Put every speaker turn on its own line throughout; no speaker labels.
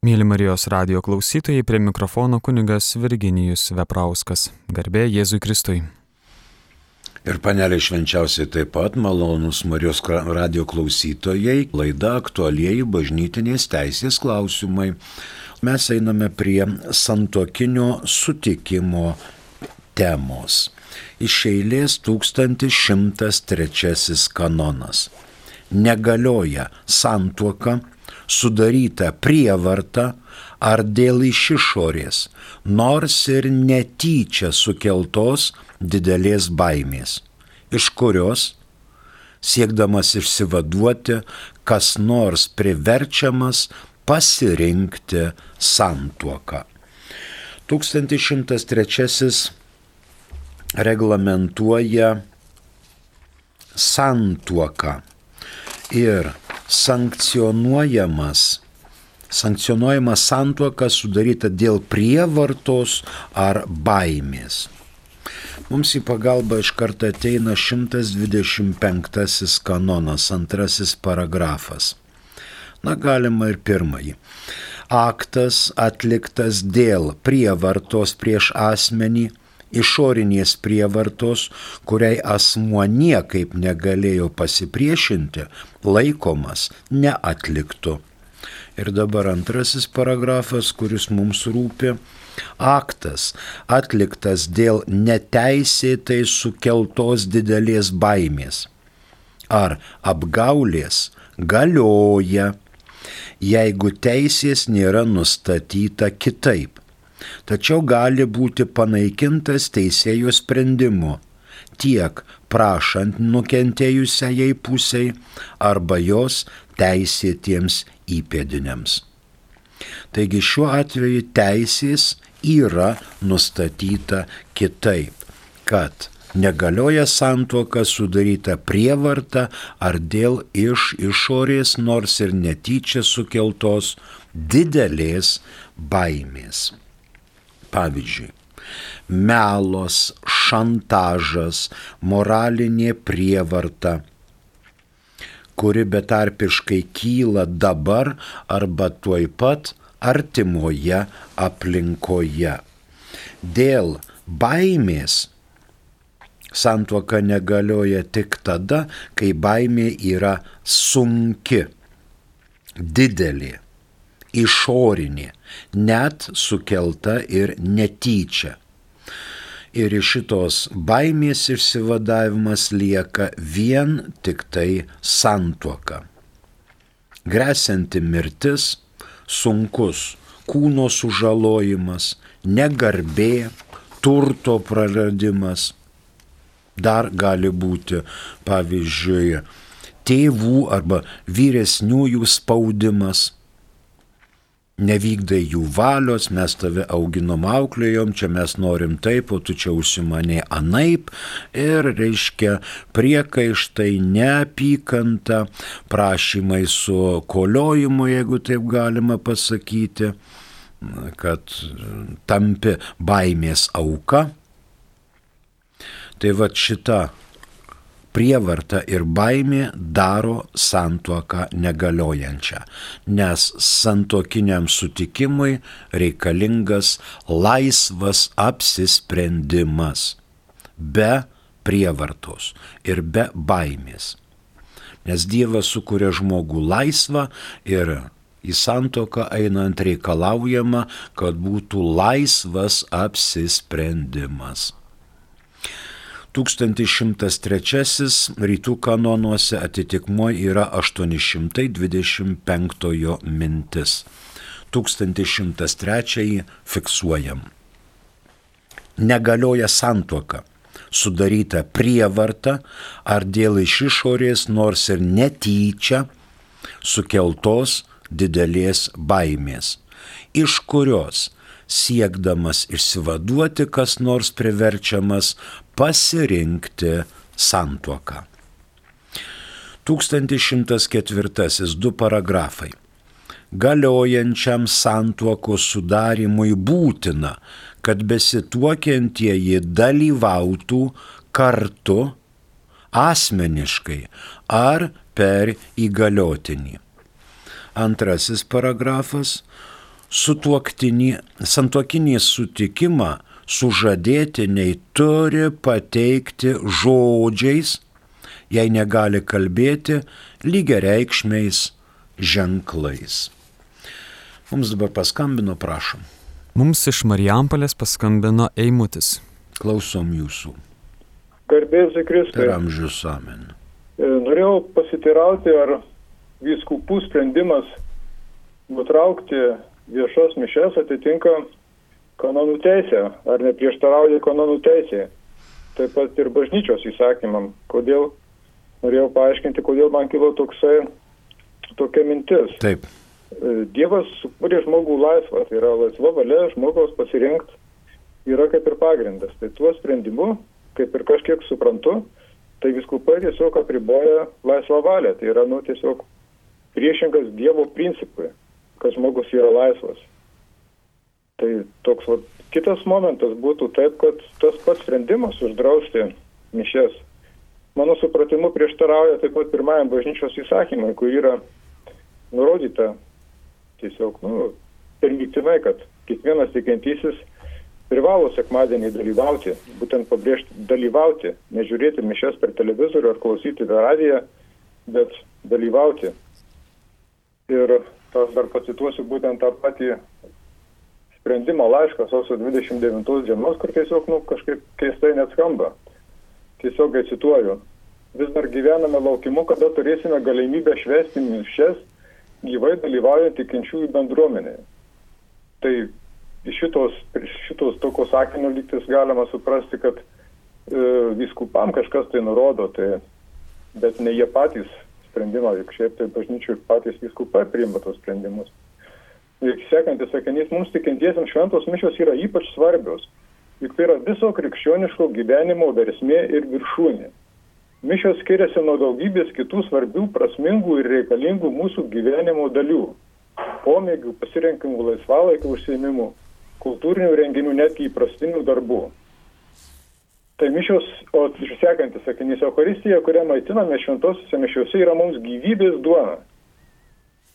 Mėly Marijos radio klausytojai, prie mikrofono kunigas Virginijus Veprauskas. Garbė Jėzui Kristui.
Ir panelė švenčiausiai taip pat malonus Marijos radio klausytojai, laida aktualieji bažnytinės teisės klausimai. Mes einame prie santokinio sutikimo temos. Iš eilės 1103 kanonas. Negalioja santuoka sudaryta prievarta ar dėl iš išorės, nors ir netyčia sukeltos didelės baimės, iš kurios, siekdamas išsivaduoti, kas nors priverčiamas pasirinkti santuoką. 1103 reglamentuoja santuoką ir sankcionuojamas, sankcionuojama santuoka sudaryta dėl prievartos ar baimės. Mums į pagalbą iš karto ateina 125 kanonas, antrasis paragrafas. Na, galima ir pirmąjį. Aktas atliktas dėl prievartos prieš asmenį išorinės prievartos, kuriai asmuo niekaip negalėjo pasipriešinti, laikomas neatliktu. Ir dabar antrasis paragrafas, kuris mums rūpi. Aktas atliktas dėl neteisėtai sukeltos didelės baimės ar apgaulės galioja, jeigu teisės nėra nustatyta kitaip tačiau gali būti panaikintas teisėjo sprendimu tiek prašant nukentėjusiai pusiai arba jos teisėtiems įpėdiniams. Taigi šiuo atveju teisės yra nustatyta kitaip, kad negalioja santuoka sudaryta prievarta ar dėl iš išorės nors ir netyčia sukeltos didelės baimės. Pavyzdžiui, melos, šantažas, moralinė prievarta, kuri betarpiškai kyla dabar arba tuoj pat artimoje aplinkoje. Dėl baimės santuoka negalioja tik tada, kai baimė yra sunki, didelė išorinė, net sukelta ir netyčia. Ir iš šitos baimės išsivadavimas lieka vien tik tai santuoka. Gresianti mirtis, sunkus kūno sužalojimas, negarbė, turto praradimas. Dar gali būti, pavyzdžiui, tėvų arba vyresniųjų spaudimas nevykdai jų valios, mes tave auginom auklėjom, čia mes norim taip, o tu čia užsimanė anaip ir reiškia priekaištai, neapykanta, prašymai su koliojimu, jeigu taip galima pasakyti, kad tampi baimės auka. Tai va šita prievarta ir baimė daro santuoką negaliojančią, nes santokiniam sutikimui reikalingas laisvas apsisprendimas be prievartos ir be baimės. Nes Dievas sukuria žmogų laisvą ir į santoką einant reikalaujama, kad būtų laisvas apsisprendimas. 1103 rytų kanonuose atitikmuo yra 825 mintis. 1103 fiksuojam. Negalioja santuoka, sudaryta prievarta ar dėl iš išorės nors ir netyčia sukeltos didelės baimės, iš kurios siekdamas išsivaduoti kas nors priverčiamas pasirinkti santuoką. 1104 du paragrafai. Galiojančiam santuokos sudarimui būtina, kad besituokiantieji dalyvautų kartu asmeniškai ar per įgaliotinį. Antrasis paragrafas santuokinį sutikimą sužadėtiniai turi pateikti žodžiais, jei negali kalbėti, lygiai reikšmiais ženklais. Mums dabar paskambino, prašom.
Mums iš Marijampolės paskambino Eimutis.
Klausom jūsų.
Garbėsiu Kristui.
Per amžius amen.
E, norėjau pasitirauti, ar vyskupų sprendimas nutraukti viešas mišes atitinka kanonų teisę, ar neprieštarauja kanonų teisė. Taip pat ir bažnyčios įsakymam. Kodėl, norėjau paaiškinti, kodėl man kilo toksai, tokia mintis.
Taip.
E, Dievas sukūrė žmogų laisvą, tai yra laisva valia žmogaus pasirinkti yra kaip ir pagrindas. Tai tuo sprendimu, kaip ir kažkiek suprantu, tai viskupai tiesiog apriboja laisvą valią. Tai yra, nu, tiesiog priešingas Dievo principui, kad žmogus yra laisvas. Tai toks va, kitas momentas būtų taip, kad tas pats sprendimas uždrausti mišes, mano supratimu, prieštarauja taip pat pirmajam bažnyčios įsakymui, kur yra nurodyta tiesiog, nu, permiktinai, kad kiekvienas tikintysis privalo sekmadienį dalyvauti, būtent pabrėžti dalyvauti, nežiūrėti mišes per televizorių ar klausyti per radiją, bet dalyvauti. Ir aš dar pacituosiu būtent tą patį sprendimo laišką sausio 29 dienos, kur tiesiog nu, kažkaip keistai net skamba. Tiesiog cituoju. Vis dar gyvename laukimu, kada turėsime galimybę švesti mišes gyvai dalyvaujant tikinčiųjų bendruomenėje. Tai iš šitos, šitos tokio sakinio lygtis galima suprasti, kad e, viskupam kažkas tai nurodo, tai, bet ne jie patys sprendimą, juk šiaip tai bažnyčių patys viskupai priima tos sprendimus. Sekantis sakinys, mums tikintiesiams šventos mišios yra ypač svarbios, juk tai yra viso krikščioniško gyvenimo versmė ir viršūnė. Mišios skiriasi nuo daugybės kitų svarbių, prasmingų ir reikalingų mūsų gyvenimo dalių - pomėgių, pasirinkimų, laisvalaikio užsiemimų, kultūrinių renginių, netgi įprastinių darbų. Tai mišios, o sekantis sakinys, Euharistija, kurią maitiname šventosiuose mišiuose, yra mums gyvybės duona.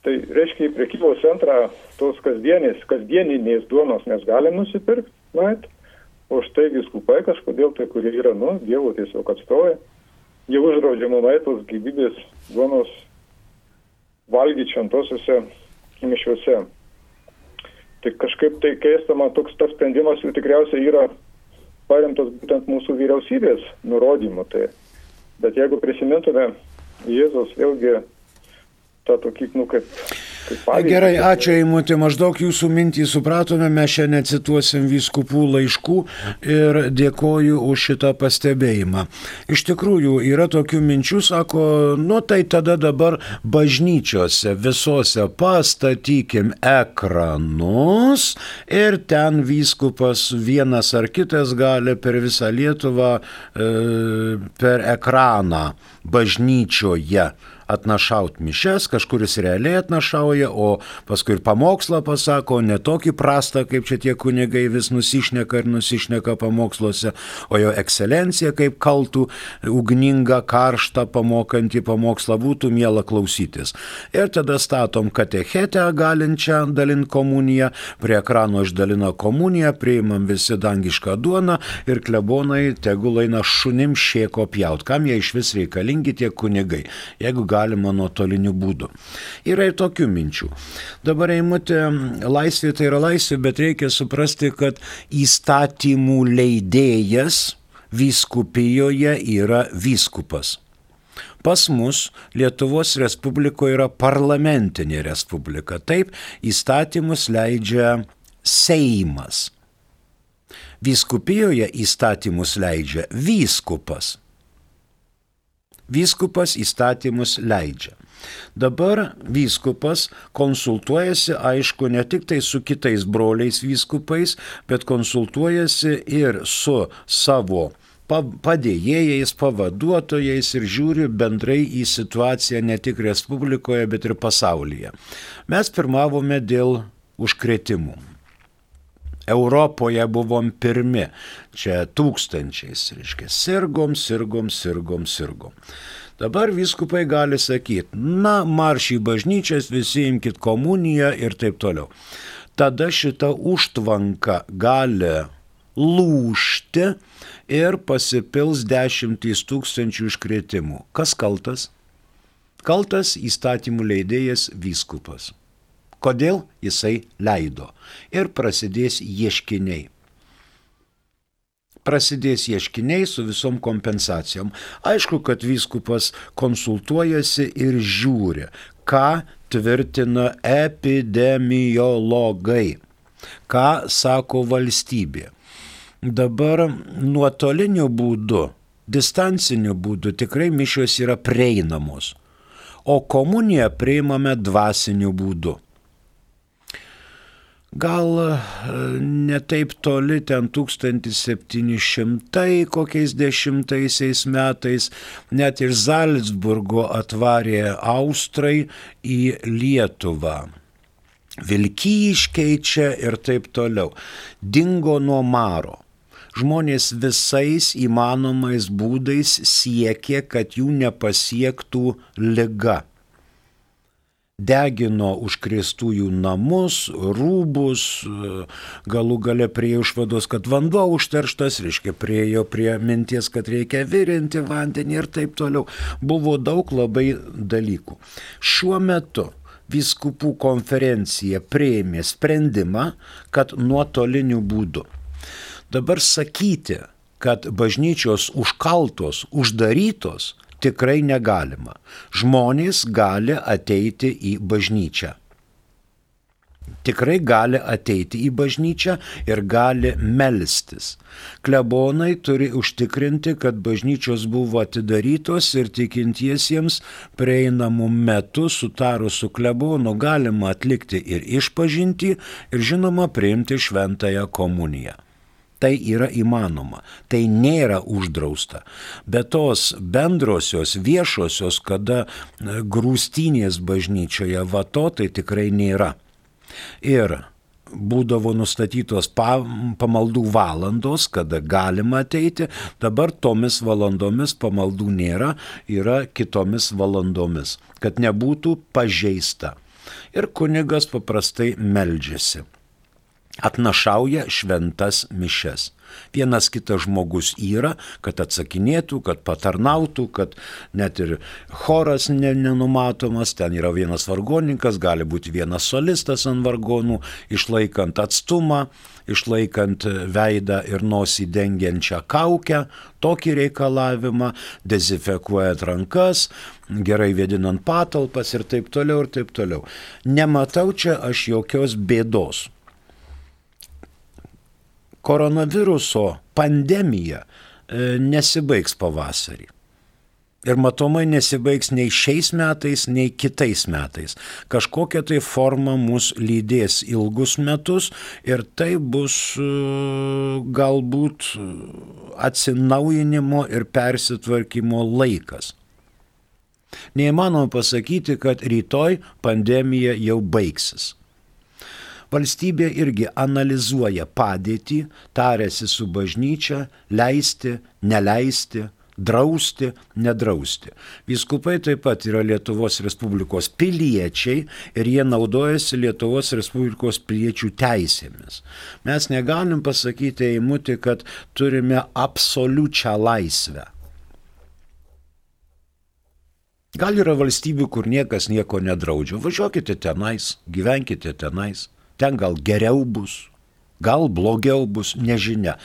Tai reiškia, į prekybos centrą tos kasdienės, kasdieninės duonos mes galim nusipirkti, nueit, o štai viskupai kažkodėl tai, kurie yra, nu, Dievo tiesiog atstovai, jie uždraudžia mum tos gyvybės duonos valgyti šventosiuose mišiuose. Tai kažkaip tai keista, man toks tas sprendimas jų tikriausiai yra paremtas būtent mūsų vyriausybės nurodymu. Tai, bet jeigu prisimintume Jėzos vėlgi tą tokį, nu kaip
Pavyzdį, Gerai, ačiū Eimutė, maždaug jūsų mintį supratome, mes šiandien cituosim vyskupų laiškų ir dėkoju už šitą pastebėjimą. Iš tikrųjų, yra tokių minčių, sako, nu tai tada dabar bažnyčiose visose pastatykim ekranus ir ten vyskupas vienas ar kitas gali per visą Lietuvą e, per ekraną bažnyčioje atnašaut mišes, kažkuris realiai atnašauja, o paskui ir pamokslą pasako, ne tokį prastą, kaip čia tie kunigai vis nusišneka ir nusišneka pamoksluose, o jo ekscelencija kaip kaltų, ugninga, karšta, pamokantį pamokslą būtų miela klausytis. Ir tada statom katechetę galinčią dalinti komuniją, prie ekrano išdalina komuniją, priimam visi dangišką duoną ir klebonai tegul eina šunim šieko pjaut. Kam jie iš vis reikalingi tie kunigai? Jeigu galima nuotoliniu būdu. Yra ir tokių minčių. Dabar eimutė, laisvė tai yra laisvė, bet reikia suprasti, kad įstatymų leidėjas vyskupijoje yra vyskupas. Pas mus Lietuvos Respublikoje yra parlamentinė respublika. Taip, įstatymus leidžia Seimas. Vyskupijoje įstatymus leidžia vyskupas. Vyskupas įstatymus leidžia. Dabar vyskupas konsultuojasi, aišku, ne tik tai su kitais broliais vyskupais, bet konsultuojasi ir su savo padėjėjais, pavaduotojais ir žiūri bendrai į situaciją ne tik Respublikoje, bet ir pasaulyje. Mes pirmavome dėl užkretimų. Europoje buvom pirmi. Čia tūkstančiais, reiškia, sirgom, sirgom, sirgom, sirgom. Dabar viskupai gali sakyti, na, marš į bažnyčias, visi imkite komuniją ir taip toliau. tada šita užtvanka gali lūšti ir pasipils dešimtys tūkstančių iškvietimų. Kas kaltas? Kaltas įstatymų leidėjas vyskupas. Kodėl jisai leido? Ir prasidės ieškiniai. Prasidės ieškiniai su visom kompensacijom. Aišku, kad vyskupas konsultuojasi ir žiūri, ką tvirtina epidemiologai, ką sako valstybė. Dabar nuotoliniu būdu, distanciniu būdu tikrai mišios yra prieinamos, o komuniją priimame dvasiniu būdu. Gal e, ne taip toli, ten 1700 kokiais dešimtaisiais metais, net iš Salzburgo atvarė Austrai į Lietuvą. Vilkyjiškiai čia ir taip toliau. Dingo nuo maro žmonės visais įmanomais būdais siekė, kad jų nepasiektų lyga. Degino užkrėstųjų namus, rūbus, galų gale prie išvados, kad vanduo užterštas, reiškia priejo prie minties, kad reikia virinti vandenį ir taip toliau. Buvo daug labai dalykų. Šiuo metu viskupų konferencija prieimė sprendimą, kad nuotoliniu būdu Dabar sakyti, kad bažnyčios užkaltos, uždarytos, tikrai negalima. Žmonės gali ateiti į bažnyčią. Tikrai gali ateiti į bažnyčią ir gali melstis. Klebonai turi užtikrinti, kad bažnyčios buvo atidarytos ir tikintiesiems prieinamų metų sutarus su klebonu galima atlikti ir išpažinti ir žinoma priimti šventąją komuniją tai yra įmanoma, tai nėra uždrausta. Bet tos bendrosios, viešosios, kada e, grūstinės bažnyčioje vato, tai tikrai nėra. Ir būdavo nustatytos pa, pamaldų valandos, kada galima ateiti, dabar tomis valandomis pamaldų nėra, yra kitomis valandomis, kad nebūtų pažeista. Ir kunigas paprastai meldžiasi atnašauja šventas mišes. Vienas kitas žmogus yra, kad atsakinėtų, kad patarnautų, kad net ir choras nenumatomas, ten yra vienas vargonininkas, gali būti vienas solistas ant vargonų, išlaikant atstumą, išlaikant veidą ir nosį dengiančią kaukę, tokį reikalavimą, dezinfekuojant rankas, gerai vėdinant patalpas ir taip toliau ir taip toliau. Nematau čia aš jokios bėdos koronaviruso pandemija e, nesibaigs pavasarį. Ir matomai nesibaigs nei šiais metais, nei kitais metais. Kažkokia tai forma mus lydės ilgus metus ir tai bus e, galbūt atsinaujinimo ir persitvarkymo laikas. Neįmanoma pasakyti, kad rytoj pandemija jau baigsis. Valstybė irgi analizuoja padėtį, tarėsi su bažnyčia, leisti, neleisti, drausti, nedrausti. Vyskupai taip pat yra Lietuvos Respublikos piliečiai ir jie naudojasi Lietuvos Respublikos piliečių teisėmis. Mes negalim pasakyti įmuti, kad turime absoliučią laisvę. Gal yra valstybių, kur niekas nieko nedraudžia. Važiuokite tenais, gyvenkite tenais ten gal geriau bus, gal blogiau bus, nežinia.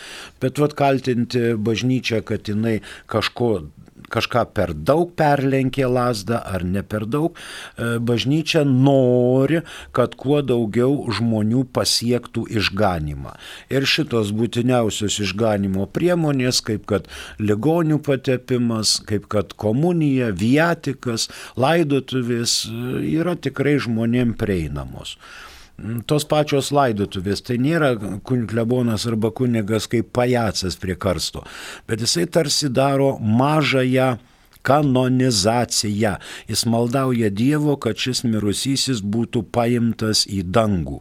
Bet vad kaltinti bažnyčią, kad jinai kažko kažką per daug perlenkė lasdą ar ne per daug, e, bažnyčia nori, kad kuo daugiau žmonių pasiektų išganimą. Ir šitos būtiniausios išganimo priemonės, kaip kad ligonių patepimas, kaip kad komunija, viatikas, laidotuvės, e, yra tikrai žmonėm prieinamos tos pačios laidotuvės, tai nėra klebonas arba kunigas kaip pajacas prie karsto, bet jisai tarsi daro mažąją kanonizaciją. Jis maldauja Dievo, kad šis mirusysis būtų paimtas į dangų.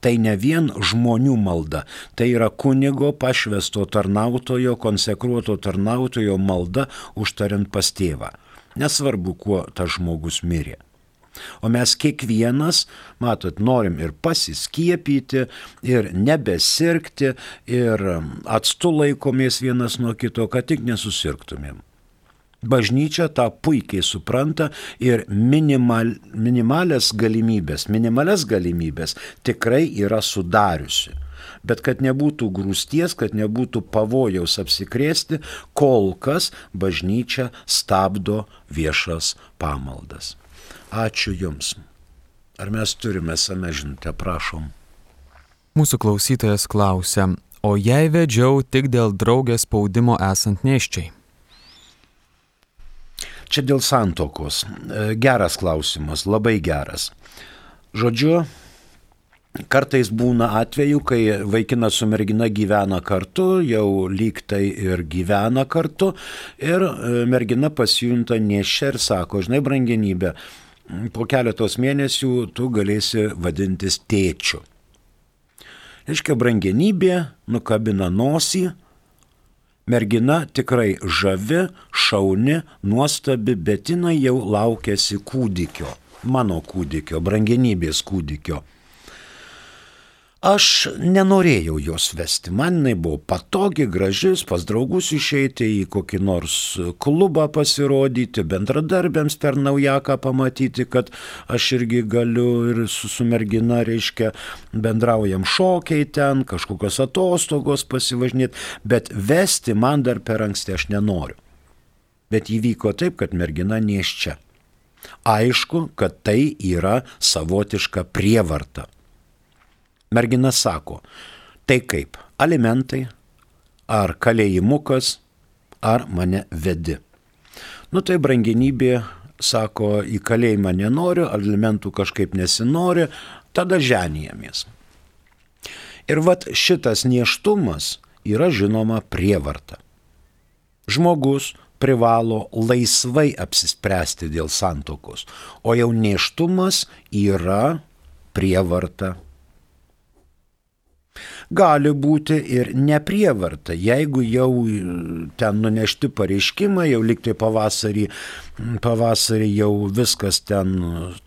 Tai ne vien žmonių malda, tai yra kunigo pašvesto tarnautojo, konsekruoto tarnautojo malda užtariant pas tėvą. Nesvarbu, kuo tas žmogus mirė. O mes kiekvienas, matot, norim ir pasiskiepyti, ir nebesirgti, ir atstu laikomės vienas nuo kito, kad tik nesusirgtumėm. Bažnyčia tą puikiai supranta ir minimal, minimalias galimybės, minimalias galimybės tikrai yra sudariusi bet kad nebūtų grūsties, kad nebūtų pavojaus apsikrėsti, kol kas bažnyčia stabdo viešas pamaldas. Ačiū Jums. Ar mes turime same žinutę, prašom.
Mūsų klausytojas klausia, o jei vedžiau tik dėl draugės spaudimo esant neščiai?
Čia dėl santokos. Geras klausimas, labai geras. Žodžiu, Kartais būna atveju, kai vaikinas su mergina gyvena kartu, jau lyg tai ir gyvena kartu, ir e, mergina pasijunta nešia ir sako, žinai, brangenybė, po keletos mėnesių tu galėsi vadintis tėčiu. Reiškia, brangenybė nukabina nosį, mergina tikrai žavi, šauni, nuostabi, bet jinai jau laukėsi kūdikio, mano kūdikio, brangenybės kūdikio. Aš nenorėjau jos vesti, man jinai buvo patogi, gražis, pas draugus išeiti į kokį nors klubą pasirodyti, bendradarbiams per naujaką pamatyti, kad aš irgi galiu ir su, su mergina, reiškia, bendraujam šokiai ten, kažkokios atostogos pasivažinėti, bet vesti man dar per anksti aš nenoriu. Bet įvyko taip, kad mergina nėščia. Aišku, kad tai yra savotiška prievarta. Mergina sako, tai kaip, alimentai, ar kalėjimukas, ar mane vedi. Nu tai brangenybė sako, į kalėjimą nenoriu, alimentų kažkaip nesinori, tada ženijamės. Ir vat šitas nieštumas yra žinoma prievarta. Žmogus privalo laisvai apsispręsti dėl santokos, o jau neštumas yra prievarta gali būti ir neprievarta. Jeigu jau ten nunešti pareiškimai, jau liktai pavasarį, pavasarį jau viskas ten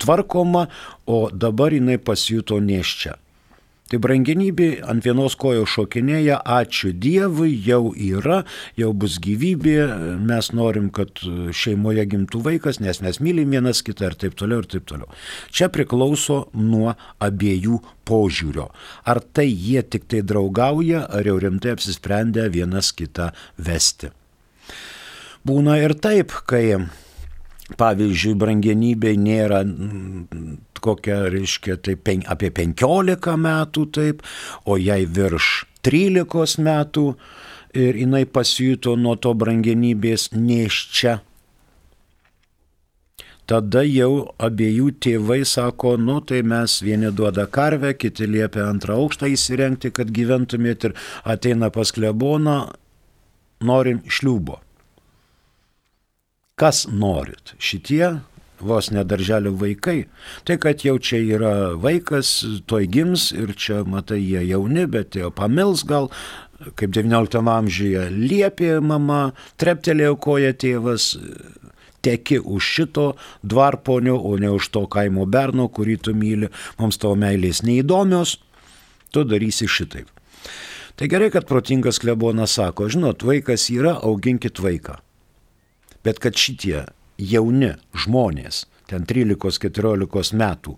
tvarkoma, o dabar jinai pasijuto neščia. Tai brangenybė ant vienos kojos šokinėja, ačiū Dievui, jau yra, jau bus gyvybė, mes norim, kad šeimoje gimtų vaikas, nes mes mylim vienas kitą ir taip toliau ir taip toliau. Čia priklauso nuo abiejų požiūrio. Ar tai jie tik tai draugauja, ar jau rimtai apsisprendę vienas kitą vesti. Būna ir taip, kai pavyzdžiui, brangenybei nėra kokia, reiškia, tai pen, apie 15 metų taip, o jai virš 13 metų ir jinai pasijuto nuo to brangenybės neščia. Tada jau abiejų tėvai sako, nu tai mes vieni duoda karvę, kiti liepia antrą aukštą įsirengti, kad gyventumėt ir ateina pas kleboną, norim šliubo. Kas norit? Šitie vos nedarželio vaikai. Tai, kad jau čia yra vaikas, toj gims ir čia, matai, jie jauni, bet jau pamils gal, kaip XIX amžiuje liepė mama, treptelėjo koja tėvas, teki už šito dvarponio, o ne už to kaimo berno, kurį tu myli, mums tavo meilės neįdomios, tu darysi šitaip. Tai gerai, kad protingas klebonas sako, žinot, vaikas yra, auginkit vaiką. Bet kad šitie jauni žmonės, ten 13-14 metų,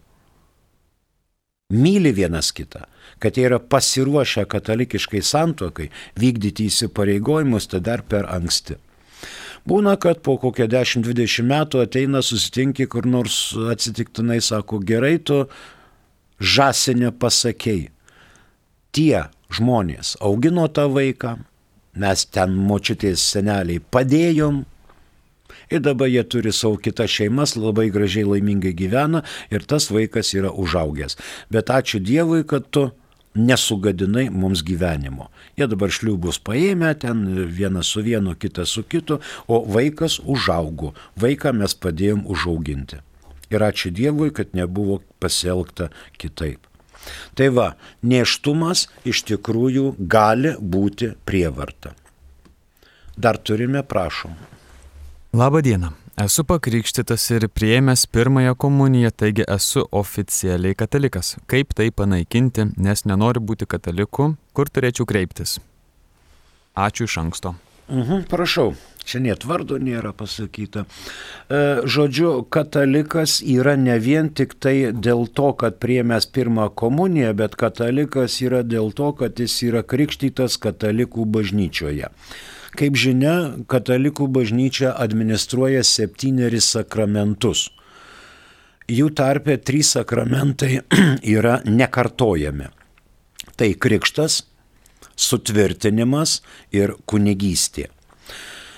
myli vienas kitą, kad jie yra pasiruošę katalikiškai santokai vykdyti įsipareigojimus, tai dar per anksti. Būna, kad po kokią 10-20 metų ateina susitinki kur nors atsitiktinai, sako, gerai tu žasinė pasakėjai. Tie žmonės augino tą vaiką, mes ten močiutės seneliai padėjom, Ir dabar jie turi savo kitas šeimas, labai gražiai laimingai gyvena ir tas vaikas yra užaugęs. Bet ačiū Dievui, kad tu nesugadinai mums gyvenimo. Jie dabar šliubus paėmė ten vienas su vienu, kitas su kitu, o vaikas užaugo. Vaiką mes padėjom užauginti. Ir ačiū Dievui, kad nebuvo pasielgta kitaip. Tai va, neštumas iš tikrųjų gali būti prievarta. Dar turime, prašom.
Labą dieną. Esu pakrikštytas ir prieėmęs pirmąją komuniją, taigi esu oficialiai katalikas. Kaip tai panaikinti, nes nenoriu būti kataliku, kur turėčiau kreiptis? Ačiū iš anksto.
Mhm, prašau, čia net vardo nėra pasakyta. E, žodžiu, katalikas yra ne vien tik tai dėl to, kad priemęs pirmą komuniją, bet katalikas yra dėl to, kad jis yra krikštytas katalikų bažnyčioje. Kaip žinia, katalikų bažnyčia administruoja septyneris sakramentus. Jų tarpe trys sakramentai yra nekartojami. Tai krikštas, sutvirtinimas ir kunigystė.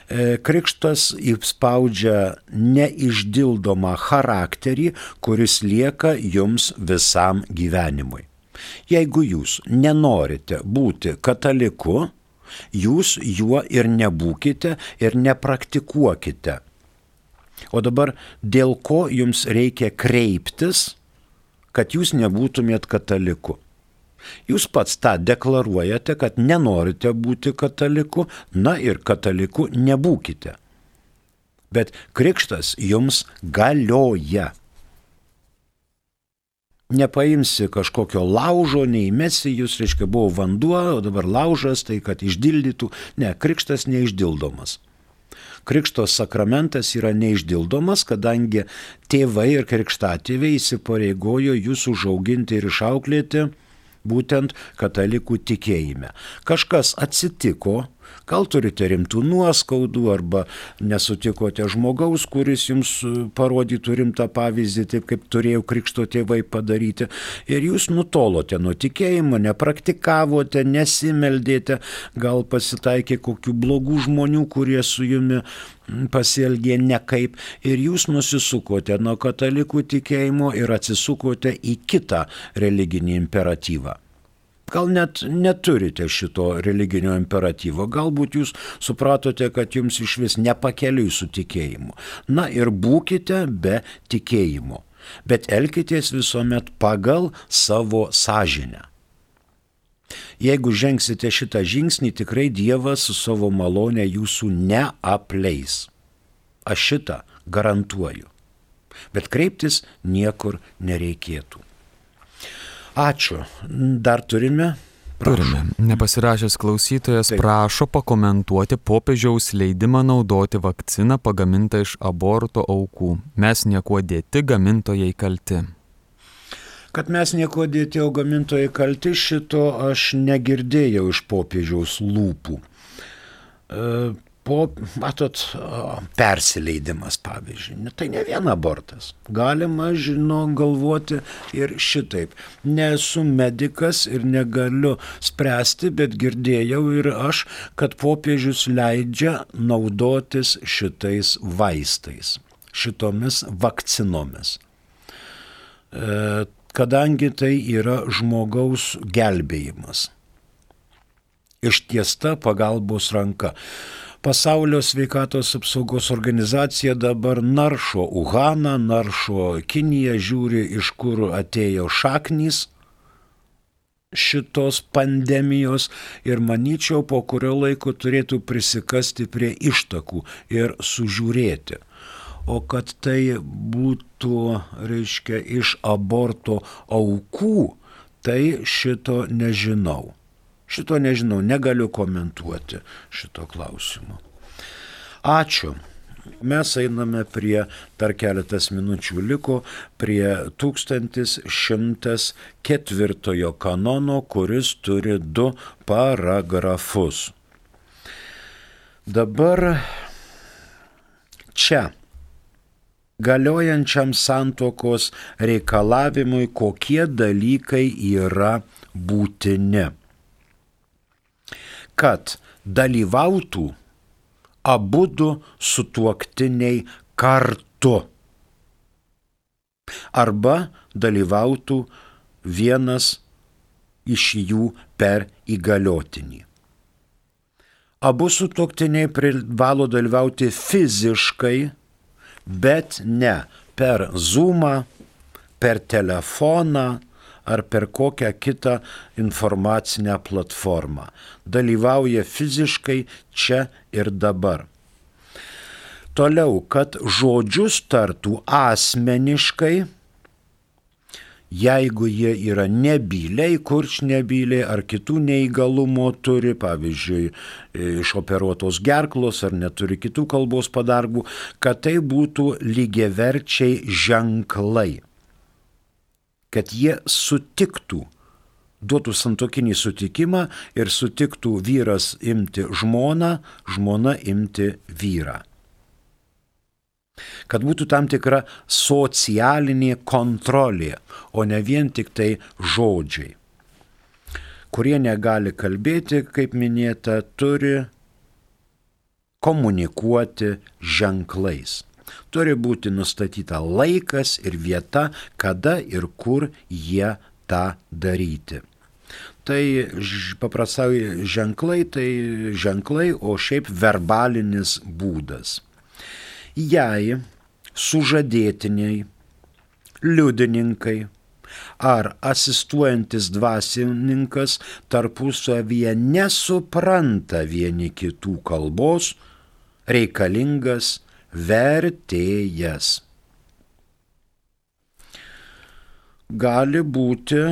E, krikštas įspaudžia neišdildomą charakterį, kuris lieka jums visam gyvenimui. Jeigu jūs nenorite būti kataliku, Jūs juo ir nebūkite ir nepraktikuokite. O dabar dėl ko jums reikia kreiptis, kad jūs nebūtumėt kataliku? Jūs pats tą deklaruojate, kad nenorite būti kataliku, na ir kataliku nebūkite. Bet krikštas jums galioja nepaimsi kažkokio laužo, neįmesi jūs, reiškia, buvo vanduo, o dabar laužas, tai kad išdildytų. Ne, krikštas neišdildomas. Krikšto sakramentas yra neišdildomas, kadangi tėvai ir krikštatėviai įsipareigojo jūs užauginti ir išauklėti būtent katalikų tikėjime. Kažkas atsitiko, Gal turite rimtų nuoskaudų arba nesutikote žmogaus, kuris jums e, parodytų rimtą pavyzdį, taip kaip turėjo krikšto tėvai padaryti. Ir jūs nutolote nuo tikėjimo, nepraktikavote, nesimeldėte, gal pasitaikė kokių blogų žmonių, kurie su jumi pasielgė nekaip ir jūs nusisukote nuo katalikų tikėjimo ir atsisukote į kitą religinį imperatyvą. Gal net neturite šito religinio imperatyvo, galbūt jūs supratote, kad jums iš vis nepakeliui su tikėjimu. Na ir būkite be tikėjimo, bet elkitės visuomet pagal savo sąžinę. Jeigu žengsite šitą žingsnį, tikrai Dievas su savo malonė jūsų neapleis. Aš šitą garantuoju. Bet kreiptis niekur nereikėtų. Ačiū. Dar turime
Prašau. Turime. Nepasirašęs klausytojas Taip. prašo pakomentuoti popiežiaus leidimą naudoti vakciną pagamintą iš aborto aukų. Mes niekuo dėti, gamintojai kalti.
Kad mes nieko dėti, o gamintojai kalti, šito aš negirdėjau iš popiežiaus lūpų. Po, matot, persileidimas, pavyzdžiui. Tai ne vien abortas. Galima, žinau, galvoti ir šitaip. Nesu medikas ir negaliu spręsti, bet girdėjau ir aš, kad popiežius leidžia naudotis šitais vaistais, šitomis vakcinomis. E, kadangi tai yra žmogaus gelbėjimas. Ištiesta pagalbos ranka. Pasaulio sveikatos apsaugos organizacija dabar naršo Uhaną, naršo Kiniją, žiūri, iš kur atėjo šaknys šitos pandemijos ir manyčiau, po kurio laiko turėtų prisikasti prie ištakų ir sužiūrėti. O kad tai būtų, reiškia, iš aborto aukų, tai šito nežinau. Šito nežinau, negaliu komentuoti šito klausimo. Ačiū. Mes einame prie, per keletas minučių liko, prie 1104 kanono, kuris turi du paragrafus. Dabar čia galiojančiam santokos reikalavimui, kokie dalykai yra būtini kad dalyvautų abu du sutuoktiniai kartu. Arba dalyvautų vienas iš jų per įgaliotinį. Abu sutuoktiniai privalo dalyvauti fiziškai, bet ne per Zoomą, per telefoną, ar per kokią kitą informacinę platformą. Dalyvauja fiziškai čia ir dabar. Toliau, kad žodžius tartų asmeniškai, jeigu jie yra nebyliai, kurčnebyliai ar kitų neįgalumo turi, pavyzdžiui, išoperuotos gerklos ar neturi kitų kalbos padarbų, kad tai būtų lygiaverčiai ženklai, kad jie sutiktų duotų santokinį sutikimą ir sutiktų vyras imti žmoną, žmona imti vyrą kad būtų tam tikra socialinė kontrolė, o ne vien tik tai žodžiai. Kurie negali kalbėti, kaip minėta, turi komunikuoti ženklais. Turi būti nustatyta laikas ir vieta, kada ir kur jie tą daryti. Tai paprastai ženklai, tai ženklai, o šiaip verbalinis būdas jei sužadėtiniai, liudininkai ar asistuojantis dvasininkas tarpusavyje nesupranta vieni kitų kalbos, reikalingas vertėjas. Gali būti,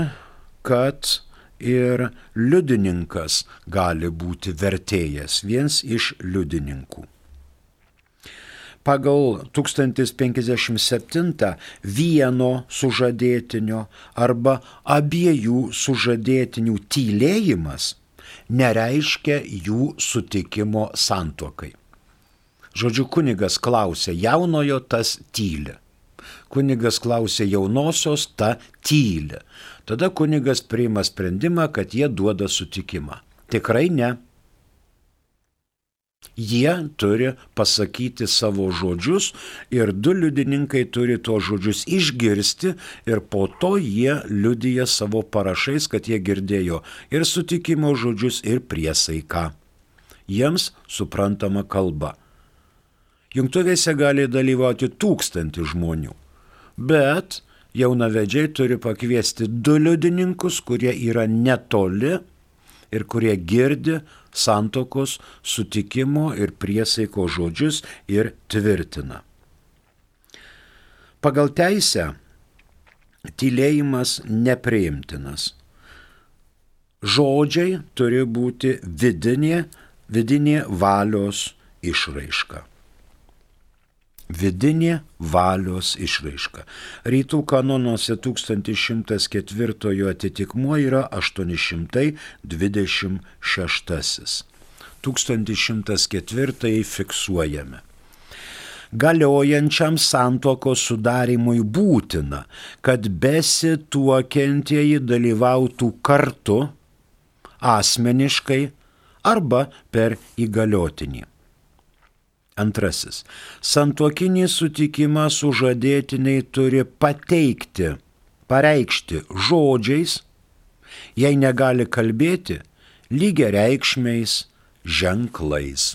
kad ir liudininkas gali būti vertėjas, viens iš liudininkų pagal 1057 vieno sužadėtinio arba abiejų sužadėtinių tylėjimas nereiškia jų sutikimo santokai. Žodžiu, kunigas klausė jaunojo, tas tyli. Kunigas klausė jaunosios, ta tyli. Tada kunigas priima sprendimą, kad jie duoda sutikimą. Tikrai ne. Jie turi pasakyti savo žodžius ir du liudininkai turi tuos žodžius išgirsti ir po to jie liudyja savo parašais, kad jie girdėjo ir sutikimo žodžius, ir priesaiką. Jiems suprantama kalba. Jungtuvėse gali dalyvauti tūkstantį žmonių, bet jaunavedžiai turi pakviesti du liudininkus, kurie yra netoli ir kurie girdi santokos sutikimo ir priesaiko žodžius ir tvirtina. Pagal teisę tylėjimas nepriimtinas. Žodžiai turi būti vidinė, vidinė valios išraiška vidinė valios išraiška. Rytų kanonuose 1104 atitikmuo yra 826. 1104 fiksuojame. Galiojančiam santokos sudarimui būtina, kad besituokiantieji dalyvautų kartu, asmeniškai arba per įgaliotinį. Antrasis. Santuokinį sutikimą sužadėtiniai turi pateikti, pareikšti žodžiais, jei negali kalbėti, lygiai reikšmiais ženklais.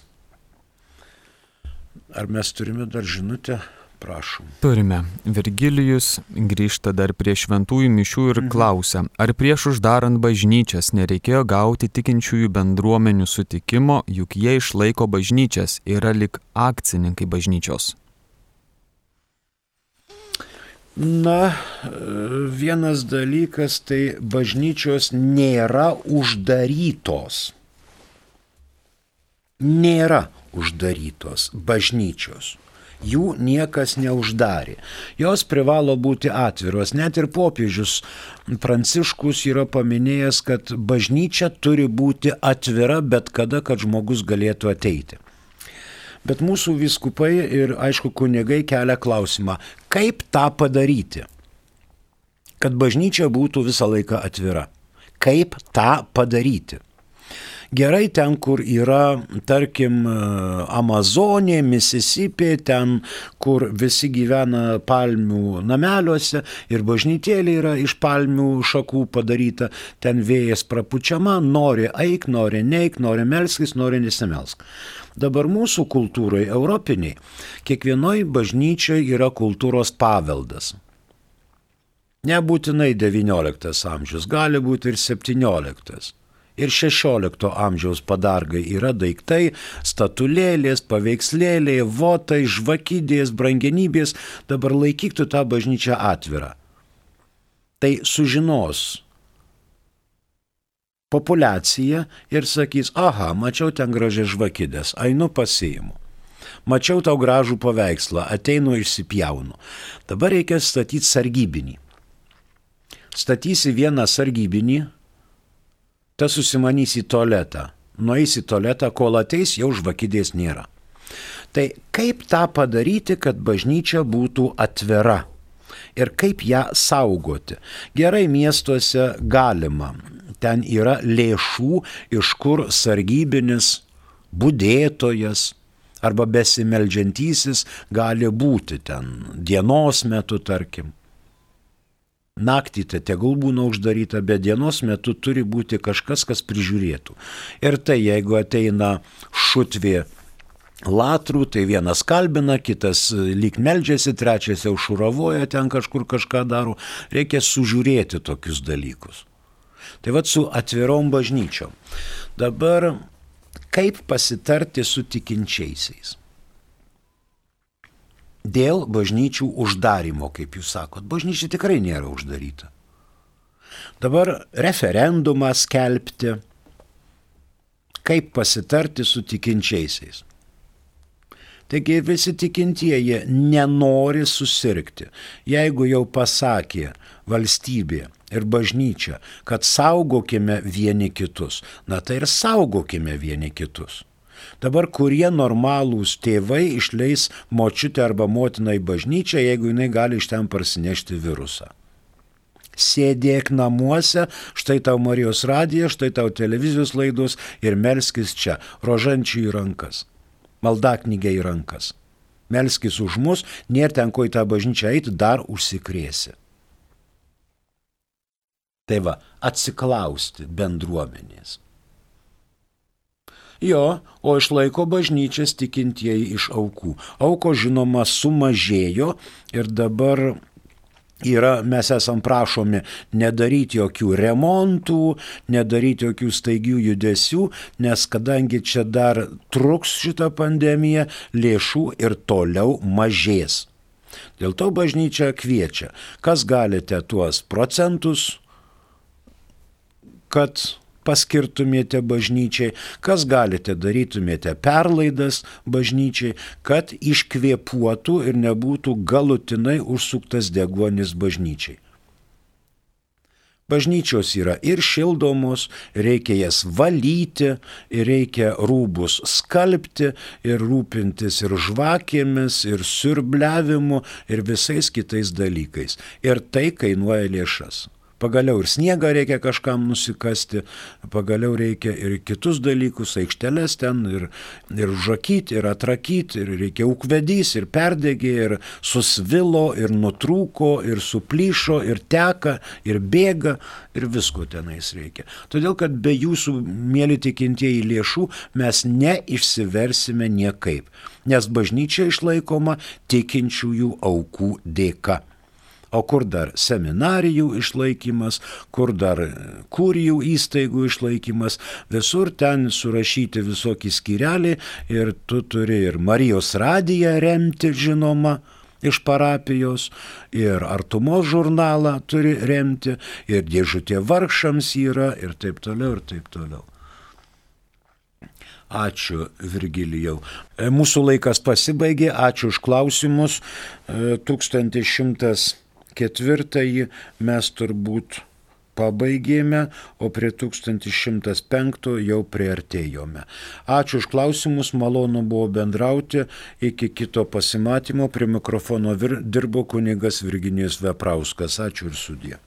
Ar mes turime dar žinutę? Prašom.
Turime. Virgilijus grįžta dar prie šventųjų mišių ir mhm. klausia, ar prieš uždarant bažnyčias nereikėjo gauti tikinčiųjų bendruomenių sutikimo, juk jie išlaiko bažnyčias, yra lik akcininkai bažnyčios.
Na, vienas dalykas tai bažnyčios nėra uždarytos. Nėra uždarytos bažnyčios jų niekas neuždarė. Jos privalo būti atviros. Net ir popiežius Pranciškus yra paminėjęs, kad bažnyčia turi būti atvira bet kada, kad žmogus galėtų ateiti. Bet mūsų viskupai ir aišku kunigai kelia klausimą, kaip tą padaryti, kad bažnyčia būtų visą laiką atvira. Kaip tą padaryti? Gerai ten, kur yra, tarkim, Amazonė, Mississippi, ten, kur visi gyvena palmių nameliuose ir bažnytėlė yra iš palmių šakų padaryta, ten vėjas prapučiama, nori eik, nori neik, nori melskis, nori nesimelsk. Dabar mūsų kultūrai, europiniai, kiekvienoje bažnyčioje yra kultūros paveldas. Nebūtinai XIX amžius, gali būti ir XVII ir XVI amžiaus padargai yra daiktai, statulėlės, paveikslėliai, votai, žvakydės, brangenybės, dabar laikyk tu tą bažnyčią atvirą. Tai sužinos populiacija ir sakys, aha, mačiau ten gražiai žvakydės, einu pasiimu. Mačiau tau gražų paveikslą, ateinu išsipjaunu. Dabar reikia statyti sargybinį. Statysi vieną sargybinį, tas susimanys į tualetą. Nueis į tualetą, kol ateis, jau žvakidės nėra. Tai kaip tą padaryti, kad bažnyčia būtų atvira? Ir kaip ją saugoti? Gerai miestuose galima. Ten yra lėšų, iš kur sargybinis būdėtojas, arba besimeldžiantysis gali būti ten dienos metu, tarkim. Naktį tai tegul būna uždaryta, bet dienos metu turi būti kažkas, kas prižiūrėtų. Ir tai jeigu ateina šutvė latrų, tai vienas kalbina, kitas lyg meldžiasi, trečias jau šuravoja, ten kažkur kažką daro. Reikia sužiūrėti tokius dalykus. Tai vad su atvirom bažnyčiom. Dabar kaip pasitarti su tikinčiaisiais. Dėl bažnyčių uždarimo, kaip jūs sakot, bažnyčia tikrai nėra uždaryta. Dabar referendumą skelbti, kaip pasitarti su tikinčiaisiais. Taigi visi tikintieji nenori susirgti. Jeigu jau pasakė valstybė ir bažnyčia, kad saugokime vieni kitus, na tai ir saugokime vieni kitus. Dabar kurie normalūs tėvai išleis močiutę arba motiną į bažnyčią, jeigu jinai gali iš ten parsinešti virusą. Sėdėk namuose, štai tau Marijos radija, štai tau televizijos laidos ir melskis čia, rožančių į rankas maldaknygę į rankas. Melskis už mus, nėra ten ko į tą bažnyčią eiti, dar užsikrėsi. Tai va, atsiklausti bendruomenės. Jo, o išlaiko bažnyčias tikintieji iš aukų. Auko žinoma sumažėjo ir dabar yra, mes esam prašomi nedaryti jokių remontų, nedaryti jokių staigių judesių, nes kadangi čia dar truks šitą pandemiją, lėšų ir toliau mažės. Dėl to bažnyčia kviečia, kas galite tuos procentus, kad paskirtumėte bažnyčiai, kas galite darytumėte perlaidas bažnyčiai, kad iškvėpuotų ir nebūtų galutinai užsuktas deguonis bažnyčiai. Bažnyčios yra ir šildomos, reikia jas valyti, reikia rūbus skalbti, ir rūpintis ir žvakėmis, ir siurbliavimu, ir visais kitais dalykais. Ir tai kainuoja lėšas. Pagaliau ir sniegą reikia kažkam nusikasti, pagaliau reikia ir kitus dalykus, aikšteles ten, ir, ir žakyti, ir atrakyti, ir reikia ukvedys, ir perdegė, ir susvilo, ir nutrūko, ir suplyšo, ir teka, ir bėga, ir visko tenais reikia. Todėl, kad be jūsų, mėly tikintieji, lėšų mes neišsiversime niekaip, nes bažnyčia išlaikoma tikinčiųjų aukų dėka. O kur dar seminarijų išlaikymas, kur dar kurijų įstaigų išlaikymas, visur ten surašyti visokie skireliai ir tu turi ir Marijos radiją remti, žinoma, iš parapijos, ir artumos žurnalą turi remti, ir dėžutė vargšams yra, ir taip toliau, ir taip toliau. Ačiū, Virgilijau. E, mūsų laikas pasibaigė, ačiū už klausimus. 1100 e, ketvirtąjį mes turbūt pabaigėme, o prie 1105 jau priartėjome. Ačiū už klausimus, malonu buvo bendrauti, iki kito pasimatymo prie mikrofono vir, dirbo kunigas Virginijus Veprauskas. Ačiū ir sudė.